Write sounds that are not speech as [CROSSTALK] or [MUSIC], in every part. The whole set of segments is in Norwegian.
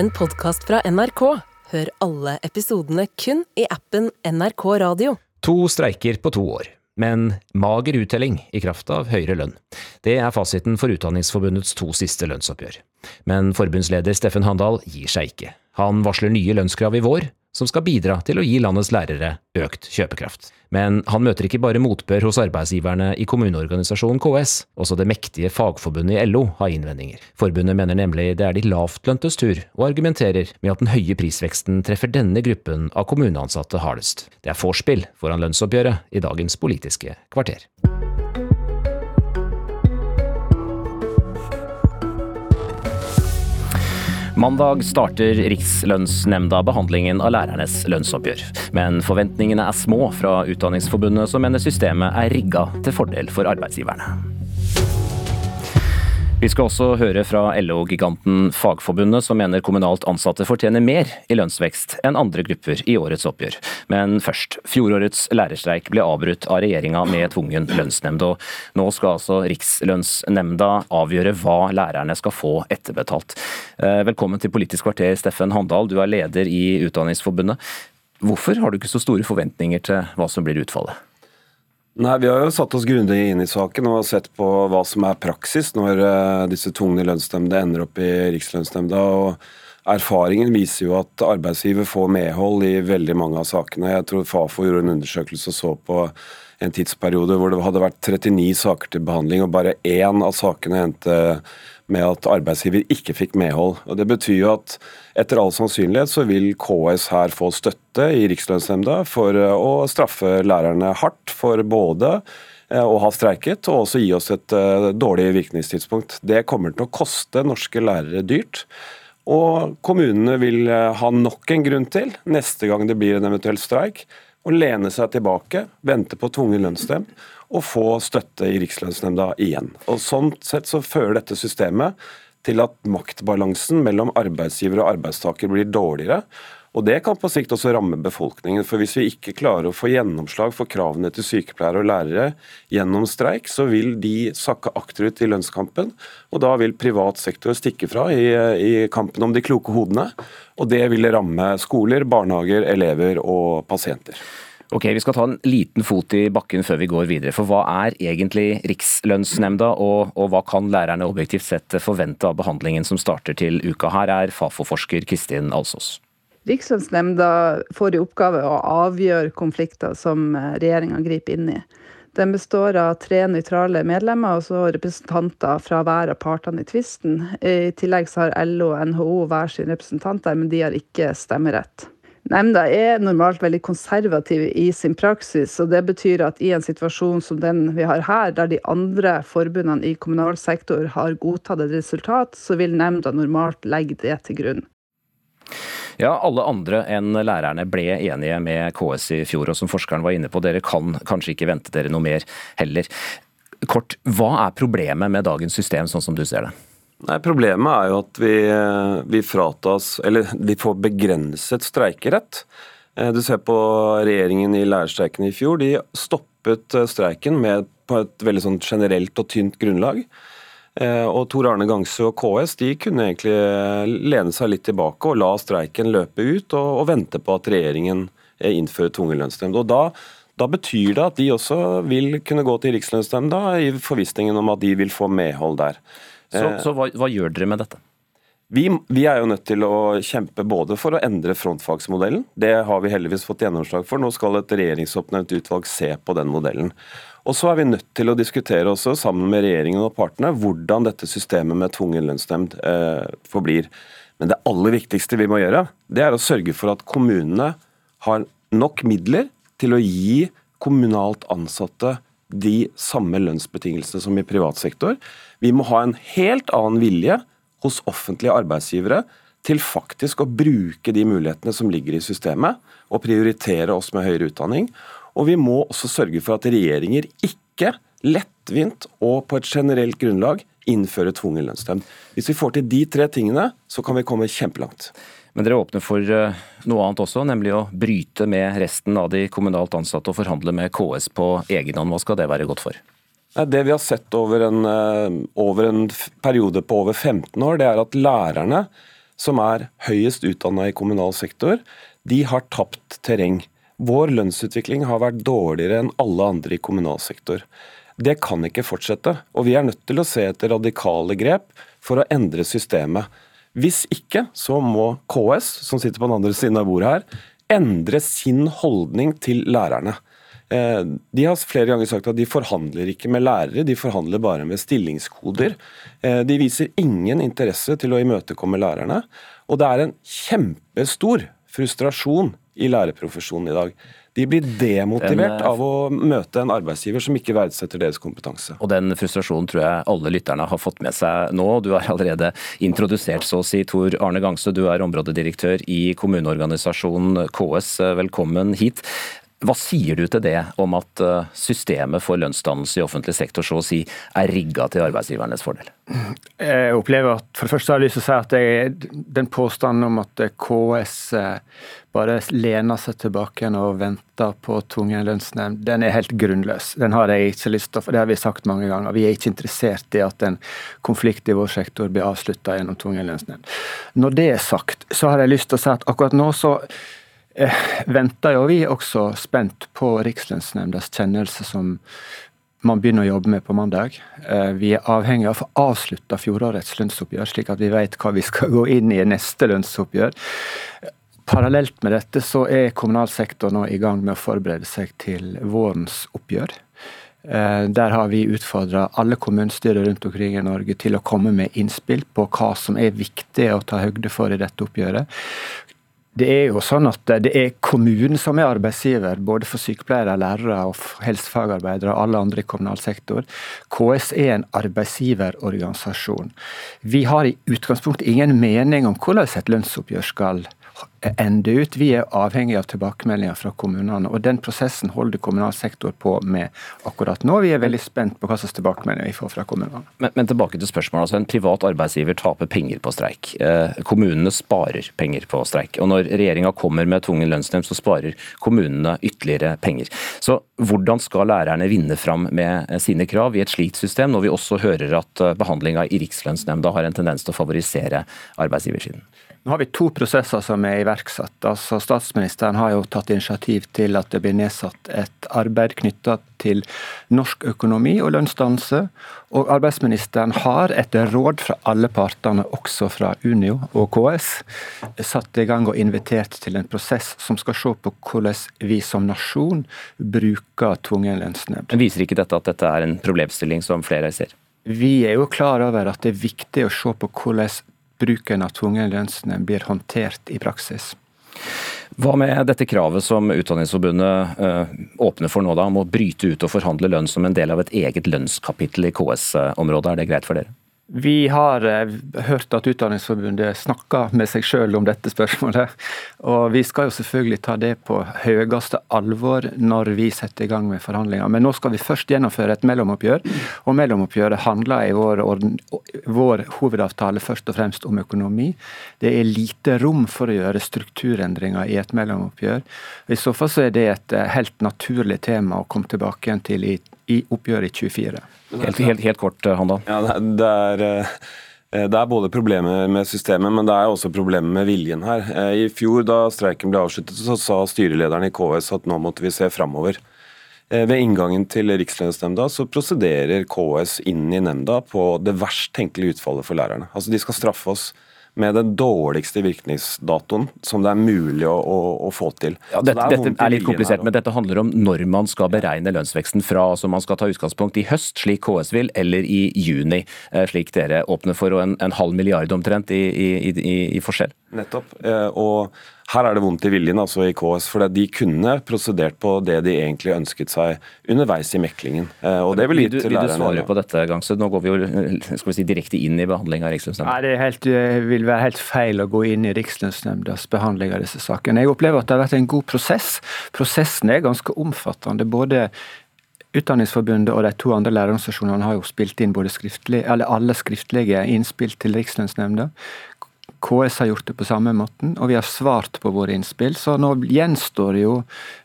en podkast fra NRK. Hør alle episodene kun i appen NRK Radio. To streiker på to år, men mager uttelling i kraft av høyere lønn. Det er fasiten for Utdanningsforbundets to siste lønnsoppgjør. Men forbundsleder Steffen Handal gir seg ikke. Han varsler nye lønnskrav i vår, som skal bidra til å gi landets lærere økt kjøpekraft. Men han møter ikke bare motbør hos arbeidsgiverne i kommuneorganisasjonen KS, også det mektige fagforbundet i LO har innvendinger. Forbundet mener nemlig det er de lavtløntes tur, og argumenterer med at den høye prisveksten treffer denne gruppen av kommuneansatte hardest. Det er vorspiel foran lønnsoppgjøret i dagens Politiske kvarter. Mandag starter Rikslønnsnemnda behandlingen av lærernes lønnsoppgjør. Men forventningene er små fra Utdanningsforbundet, som mener systemet er rigga til fordel for arbeidsgiverne. Vi skal også høre fra LO-giganten Fagforbundet, som mener kommunalt ansatte fortjener mer i lønnsvekst enn andre grupper i årets oppgjør. Men først. Fjorårets lærerstreik ble avbrutt av regjeringa med tvungen lønnsnemnd. og Nå skal altså Rikslønnsnemnda avgjøre hva lærerne skal få etterbetalt. Eh, velkommen til Politisk kvarter, Steffen Handal. Du er leder i Utdanningsforbundet. Hvorfor har du ikke så store forventninger til hva som blir utfallet? Nei, Vi har jo satt oss grundig inn i saken og sett på hva som er praksis når uh, disse tvungne lønnsnemndene ender opp i Rikslønnsnemnda. og Erfaringen viser jo at arbeidsgiver får medhold i veldig mange av sakene. Jeg tror Fafo gjorde en undersøkelse og så på en tidsperiode hvor det hadde vært 39 saker til behandling, og bare én av sakene endte med at arbeidsgiver ikke fikk medhold. Og Det betyr jo at etter all sannsynlighet så vil KS her få støtte i Rikslønnsnemnda for eh, å straffe lærerne hardt for både eh, å ha streiket og også gi oss et eh, dårlig virkningstidspunkt. Det kommer til å koste norske lærere dyrt. Og kommunene vil ha nok en grunn til, neste gang det blir en eventuell streik, å lene seg tilbake, vente på tvungen lønnsnemnd og få støtte i Rikslønnsnemnda igjen. Og Sånn sett så fører dette systemet til at maktbalansen mellom arbeidsgiver og arbeidstaker blir dårligere. Og Det kan på sikt også ramme befolkningen. for Hvis vi ikke klarer å få gjennomslag for kravene til sykepleiere og lærere gjennom streik, så vil de sakke akterut i lønnskampen. Og da vil privat sektor stikke fra i, i kampen om de kloke hodene. Og det vil ramme skoler, barnehager, elever og pasienter. Ok, Vi skal ta en liten fot i bakken før vi går videre. For hva er egentlig Rikslønnsnemnda, og, og hva kan lærerne objektivt sett forvente av behandlingen som starter til uka? Her er Fafo-forsker Kristin Alsås. Rikslønnsnemnda får i oppgave å avgjøre konflikter som regjeringa griper inn i. Den består av tre nøytrale medlemmer og så representanter fra hver av partene i tvisten. I tillegg har LO og NHO hver sin representanter, men de har ikke stemmerett. Nemnda er normalt veldig konservativ i sin praksis, og det betyr at i en situasjon som den vi har her, der de andre forbundene i kommunal sektor har godtatt et resultat, så vil nemnda normalt legge det til grunn. Ja, alle andre enn lærerne ble enige med KS i fjor, og som forskeren var inne på, dere kan kanskje ikke vente dere noe mer heller. Kort, hva er problemet med dagens system, sånn som du ser det? Nei, Problemet er jo at vi, vi fratas, eller vi får begrenset streikerett. Eh, du ser på regjeringen i lærerstreiken i fjor. De stoppet eh, streiken med, på et veldig sånn generelt og tynt grunnlag. Eh, og Tor Arne Gangsø og KS de kunne egentlig lene seg litt tilbake og la streiken løpe ut, og, og vente på at regjeringen innfører tvungen lønnsnemnd. Da, da betyr det at de også vil kunne gå til Rikslønnsnemnda i forvissningen om at de vil få medhold der. Så, eh, så hva, hva, gjør dere med dette? Vi, vi, er jo nødt til å kjempe både for å endre frontfagsmodellen, det har vi heldigvis fått gjennomslag for. Nå skal et regjeringsoppnevnt utvalg se på den modellen. Og så er vi nødt til å diskutere også, sammen med regjeringen og partene, hvordan dette systemet med tvungen lønnsnemnd eh, forblir. Men det aller viktigste vi må gjøre, det er å sørge for at kommunene har nok midler til å gi kommunalt ansatte de samme lønnsbetingelsene som i privat sektor. Vi må ha en helt annen vilje hos offentlige arbeidsgivere til faktisk å bruke de mulighetene som ligger i systemet, og prioritere oss med høyere utdanning. Og vi må også sørge for at regjeringer ikke lettvint og på et generelt grunnlag innfører tvungen lønnsnemnd. Hvis vi får til de tre tingene, så kan vi komme kjempelangt. Men dere åpner for eh, noe annet også, nemlig å bryte med resten av de kommunalt ansatte og forhandle med KS på egen hånd. Hva skal det være godt for? Det vi har sett over en, eh, over en periode på over 15 år, det er at lærerne som er høyest utdanna i kommunal sektor, de har tapt terreng. Vår lønnsutvikling har vært dårligere enn alle andre i kommunal sektor. Det kan ikke fortsette, og vi er nødt til å se etter radikale grep for å endre systemet. Hvis ikke, så må KS, som sitter på den andre siden av bordet her, endre sin holdning til lærerne. Eh, de har flere ganger sagt at de forhandler ikke med lærere, de forhandler bare med stillingskoder. Eh, de viser ingen interesse til å imøtekomme lærerne. Og det er en kjempestor frustrasjon i lærerprofesjonen i dag. De blir demotivert den, av å møte en arbeidsgiver som ikke verdsetter deres kompetanse. Og Den frustrasjonen tror jeg alle lytterne har fått med seg nå. Du har allerede introdusert så å si Tor Arne Gangstø, du er områdedirektør i kommuneorganisasjonen KS. Velkommen hit. Hva sier du til det om at eh, systemet for lønnsdannelse i offentlig sektor så å si er rigga til arbeidsgivernes fordel? Jeg opplever at for det første har jeg lyst til å si at jeg, den påstanden om at KS eh, bare lener seg tilbake og venter på tvungen lønnsnemnd, den er helt grunnløs. Den har jeg ikke lyst til, for det har vi sagt mange ganger. Vi er ikke interessert i at en konflikt i vår sektor blir avslutta gjennom tvungen lønnsnemnd. Når det er sagt, så har jeg lyst til å si at akkurat nå så eh, venter jo vi også spent på Rikslønnsnemndas kjennelse som man begynner å jobbe med på mandag. Eh, vi er avhengig av å få avslutta fjorårets lønnsoppgjør, slik at vi vet hva vi skal [LAUGHS] gå inn i neste lønnsoppgjør. Parallelt med dette så er kommunal sektor nå i gang med å forberede seg til vårens oppgjør. Eh, der har vi utfordra alle kommunestyrer rundt omkring i Norge til å komme med innspill på hva som er viktig å ta høgde for i dette oppgjøret. Det er jo sånn at det er kommunen som er arbeidsgiver, både for sykepleiere, lærere og helsefagarbeidere og alle andre i kommunal sektor. KS er en arbeidsgiverorganisasjon. Vi har i utgangspunktet ingen mening om hvordan et lønnsoppgjør skal ende ut. Vi er avhengig av tilbakemeldinger fra kommunene, og den prosessen holder kommunal sektor på med akkurat nå. Vi er veldig spent på hva slags tilbakemeldinger vi får fra kommunene. Men, men, tilbake til spørsmålet. altså En privat arbeidsgiver taper penger på streik. Eh, kommunene sparer penger på streik. Og når regjeringa kommer med tvungen lønnsnemnd, så sparer kommunene ytterligere penger. Så hvordan skal lærerne vinne fram med sine krav i et slikt system, når vi også hører at eh, behandlinga i Rikslønnsnemnda har en tendens til å favorisere arbeidsgiversiden? Nå har vi to prosesser som er iverksatt. Altså, statsministeren har jo tatt initiativ til at det blir nedsatt et arbeid knytta til norsk økonomi og lønnsdannelse. Og arbeidsministeren har etter råd fra alle partene, også fra Unio og KS, satt i gang og invitert til en prosess som skal se på hvordan vi som nasjon bruker tvungen lønnsnemnd. Viser ikke dette at dette er en problemstilling som flere ser? Vi er jo klar over at det er viktig å se på hvordan bruken av tvungen lønnsnemnd blir håndtert i praksis. Hva med dette kravet som Utdanningsforbundet øh, åpner for nå, da, om å bryte ut og forhandle lønn som en del av et eget lønnskapittel i KS-området? Er det greit for dere? Vi har eh, hørt at Utdanningsforbundet snakker med seg selv om dette spørsmålet. Og vi skal jo selvfølgelig ta det på høyeste alvor når vi setter i gang med forhandlinger. Men nå skal vi først gjennomføre et mellomoppgjør. Og mellomoppgjøret handler i vår, vår hovedavtale først og fremst om økonomi. Det er lite rom for å gjøre strukturendringer i et mellomoppgjør. I så fall så er det et eh, helt naturlig tema å komme tilbake igjen til i, i oppgjøret i 24. Helt, helt, helt kort, Handa. Handal. Ja, det er, eh, det er både problemer med systemet, men det er også problemer med viljen her. Eh, I fjor, da streiken ble avsluttet, så sa styrelederen i KS at nå måtte vi se framover. Ved inngangen til Rikslønnsnemnda så prosederer KS inn i nemnda på det verst tenkelige utfallet for lærerne. Altså De skal straffe oss med den dårligste virkningsdatoen som det er mulig å, å, å få til. Ja, dette, er, dette er litt komplisert, men dette handler om når man skal beregne lønnsveksten fra. altså Man skal ta utgangspunkt i høst, slik KS vil, eller i juni, eh, slik dere åpner for, og en, en halv milliard omtrent i, i, i, i forskjell. Nettopp. Eh, og her er det vondt i viljen altså i KS, for de kunne prosedert på det de egentlig ønsket seg underveis i meklingen. Eh, og det Vil, vil, du, vil du svare på dette, Gangsø? Nå går vi jo skal vi si, direkte inn i behandling av Rikslønnsnemnda. Nei, det helt, vil være helt feil å gå inn i Rikslønnsnemndas behandling av disse sakene. Jeg opplever at det har vært en god prosess. Prosessen er ganske omfattende. både Utdanningsforbundet og de to andre lærerorganisasjonene har jo spilt inn både skriftlig, eller alle skriftlige innspill til Rikslønnsnemnda. KS har gjort det på samme måten, og vi har svart på våre innspill. Så nå gjenstår jo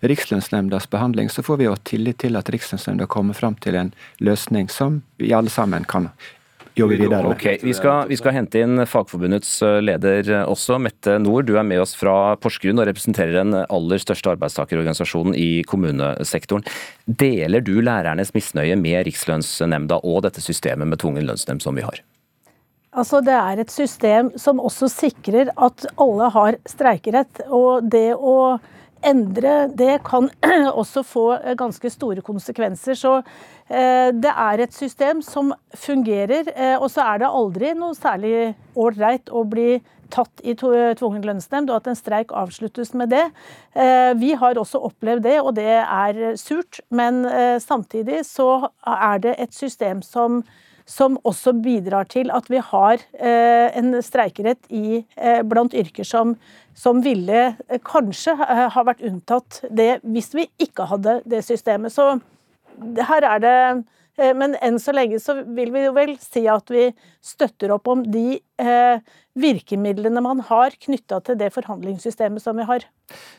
Rikslønnsnemndas behandling. Så får vi jo tillit til at Rikslønnsnemnda kommer fram til en løsning som vi alle sammen kan jobbe videre. Ok, vi skal, vi skal, hente inn Fagforbundets eh, leder også, Mette Nord. Du er med oss fra Porsgrunn og representerer den aller største arbeidstakerorganisasjonen i kommunesektoren. Deler du lærernes misnøye med Rikslønnsnemnda og dette systemet med tvungen lønnsnemnd som vi har? Altså, det er et system som også sikrer at alle har streikerett. Og det å endre det kan [CLEARS THROAT] også få ganske store konsekvenser. Så eh, det er et system som fungerer. Eh, og så er det aldri noe særlig ålreit å bli tatt i tvungen lønnsnemnd, og at en streik avsluttes med det. Eh, vi har også opplevd det, og det er surt. Men eh, samtidig så er det et system som som også bidrar til at vi har eh, en streikerett i, eh, blant yrker som, som ville eh, kanskje ha vært unntatt det hvis vi ikke hadde det systemet. Så her er det men enn så lenge så vil vi jo vel si at vi støtter opp om de eh, virkemidlene man har knytta til det forhandlingssystemet som vi har.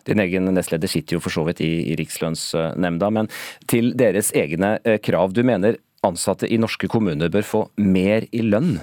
Din egen nestleder sitter jo for så vidt i, i Rikslønnsnemnda, men til deres egne krav. Du mener ansatte i norske kommuner bør få mer i lønn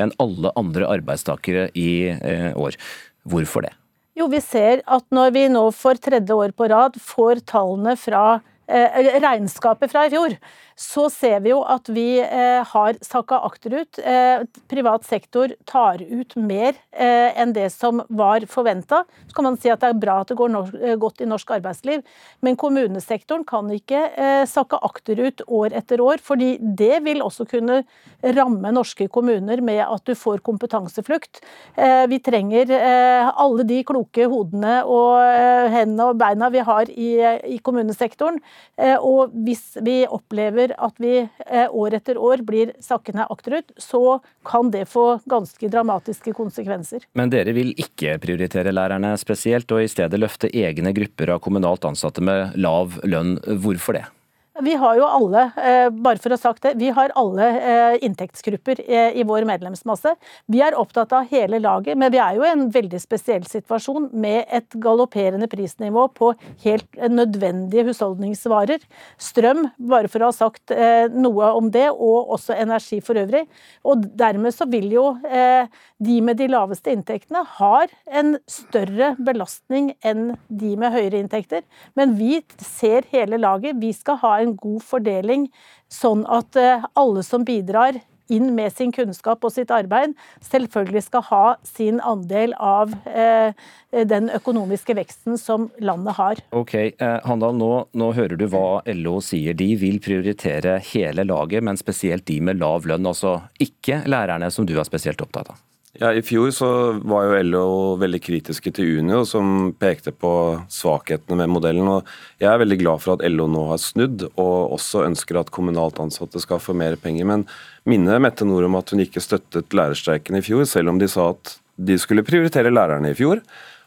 enn alle andre arbeidstakere i eh, år. Hvorfor det? Jo, Vi ser at når vi nå for tredje år på rad får tallene fra regnskapet fra i fjor, så ser vi jo at vi eh, har sakka akterut. Eh, privat sektor tar ut mer eh, enn det som var forventa. Så kan man si at det er bra at det går eh, godt i norsk arbeidsliv, men kommunesektoren kan ikke eh, sakke akterut år etter år, fordi det vil også kunne ramme norske kommuner med at du får kompetanseflukt. Eh, vi trenger alle de kloke hodene og hendene og beina vi har i kommunesektoren. Og hvis vi opplever at vi eh, år etter år blir sakkende akterut, så kan det få ganske dramatiske konsekvenser. Men dere vil ikke prioritere lærerne spesielt, og i stedet løfte egne grupper av kommunalt ansatte med lav lønn. Hvorfor det? Vi har jo alle, eh, bare for å ha sagt det, vi har alle eh, inntektsgrupper eh, i vår medlemsmasse. Vi er opptatt av hele laget, men vi er jo i en veldig spesiell situasjon med et galopperende prisnivå på helt nødvendige husholdningsvarer. Strøm, bare for å ha sagt noe om det, og også energi for øvrig. Og dermed så vil jo de med de laveste inntektene har en større belastning enn de med høyere inntekter. Men vi ser hele laget. Vi skal ha en god fordeling, sånn at eh, alle som bidrar inn med sin kunnskap og sitt arbeid, selvfølgelig skal ha sin andel av eh, den økonomiske veksten som landet har. Ok, eh, Handal, nå, nå, hører du hva LO sier. De vil prioritere hele laget, men spesielt de med lav lønn. Altså ikke lærerne, som du er spesielt opptatt av. Ja, I fjor så var jo LO veldig kritiske til Unio, som pekte på svakhetene med modellen. og Jeg er veldig glad for at LO nå har snudd, og også ønsker at kommunalt ansatte skal få mer penger. Men minner Mette Nord om at hun ikke støttet lærerstreiken i fjor, selv om de sa at de skulle prioritere lærerne i fjor.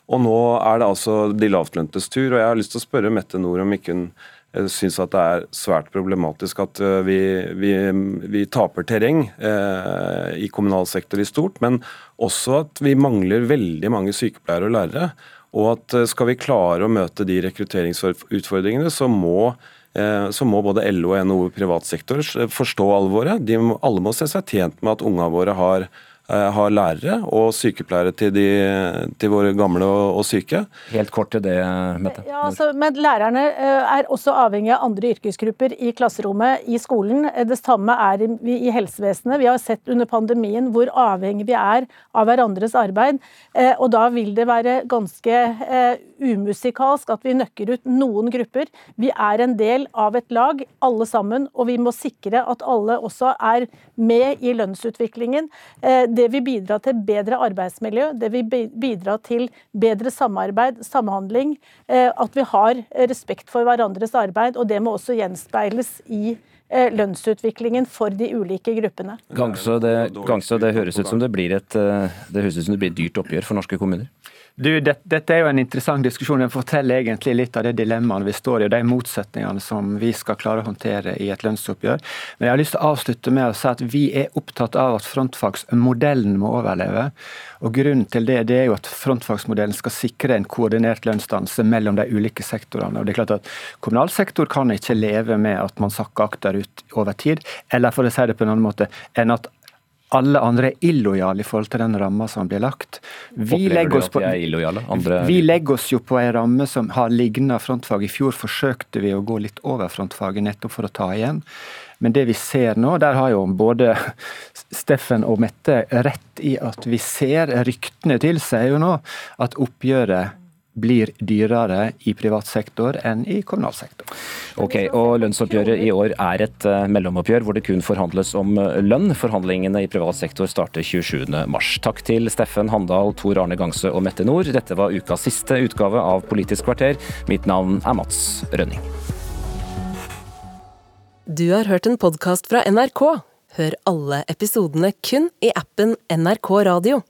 Og nå er det altså de lavtløntes tur, og jeg har lyst til å spørre Mette Nord om ikke hun jeg syns at det er svært problematisk at eh, vi, vi, vi taper terreng eh, i kommunal sektor i stort, men også at vi mangler veldig mange sykepleiere og lærere. Og at eh, skal vi klare å møte de rekrutteringsutfordringene, så må, så må både LO og NHO privat sektor forstå alvoret. De alle må se seg tjent med at ungene våre har har lærere og sykepleiere til, de, til våre gamle og, og, syke. Helt kort til det, Mette. Ja, altså, men Lærerne eh, er også avhengig av andre yrkesgrupper i klasserommet i skolen. Eh, det samme er vi i helsevesenet. Vi har sett under pandemien hvor avhengig vi er av hverandres arbeid. Og da vil det være ganske umusikalsk at vi nøkker ut noen grupper. Vi er en del av et lag, alle sammen, og vi må sikre at alle også er med i lønnsutviklingen. Det vil bidra til bedre arbeidsmiljø, det vil bidra til bedre samarbeid, samhandling. Eh, at vi har respekt for hverandres arbeid, og det må også gjenspeiles i eh, lønnsutviklingen for de ulike gruppene. Gangsø, det, Gangsø, det høres ut som det blir et, eh, det høres ut som det blir et dyrt oppgjør for norske kommuner? Du, det, Dette er jo en interessant diskusjon. Den forteller egentlig litt av det dilemmaene vi står i, og de motsetningene som vi skal klare å håndtere i et lønnsoppgjør. Men jeg har lyst til å avslutte med å si at vi er opptatt av at frontfagsmodellen må overleve. Og Grunnen til det, det er jo at frontfagsmodellen skal sikre en koordinert lønnsdannelse mellom de ulike sektorene. Og det er klart at Kommunal sektor kan ikke leve med at man sakker akterut over tid, eller for å si det på en annen måte, enn at alle andre er illojale i forhold til den ramma som blir lagt. Vi legger, oss på, Andre... vi legger oss jo på en ramme som har ligna frontfag. I fjor forsøkte vi å gå litt over frontfaget nettopp for å ta igjen. Men det vi ser nå, der har jo både [LAUGHS] Steffen og Mette rett i at vi ser ryktene til seg jo nå at oppgjøret blir dyrere i privat sektor enn i kommunal sektor. Ok, og Lønnsoppgjøret i år er et uh, mellomoppgjør hvor det kun forhandles om uh, lønn. Forhandlingene i privat sektor starter 27.3. Takk til Steffen Handal, Tor Arne Gangsø og Mette Nord. Dette var ukas siste utgave av Politisk kvarter. Mitt navn er Mats Rønning. Du har hørt en podkast fra NRK. Hør alle episodene kun i appen NRK Radio.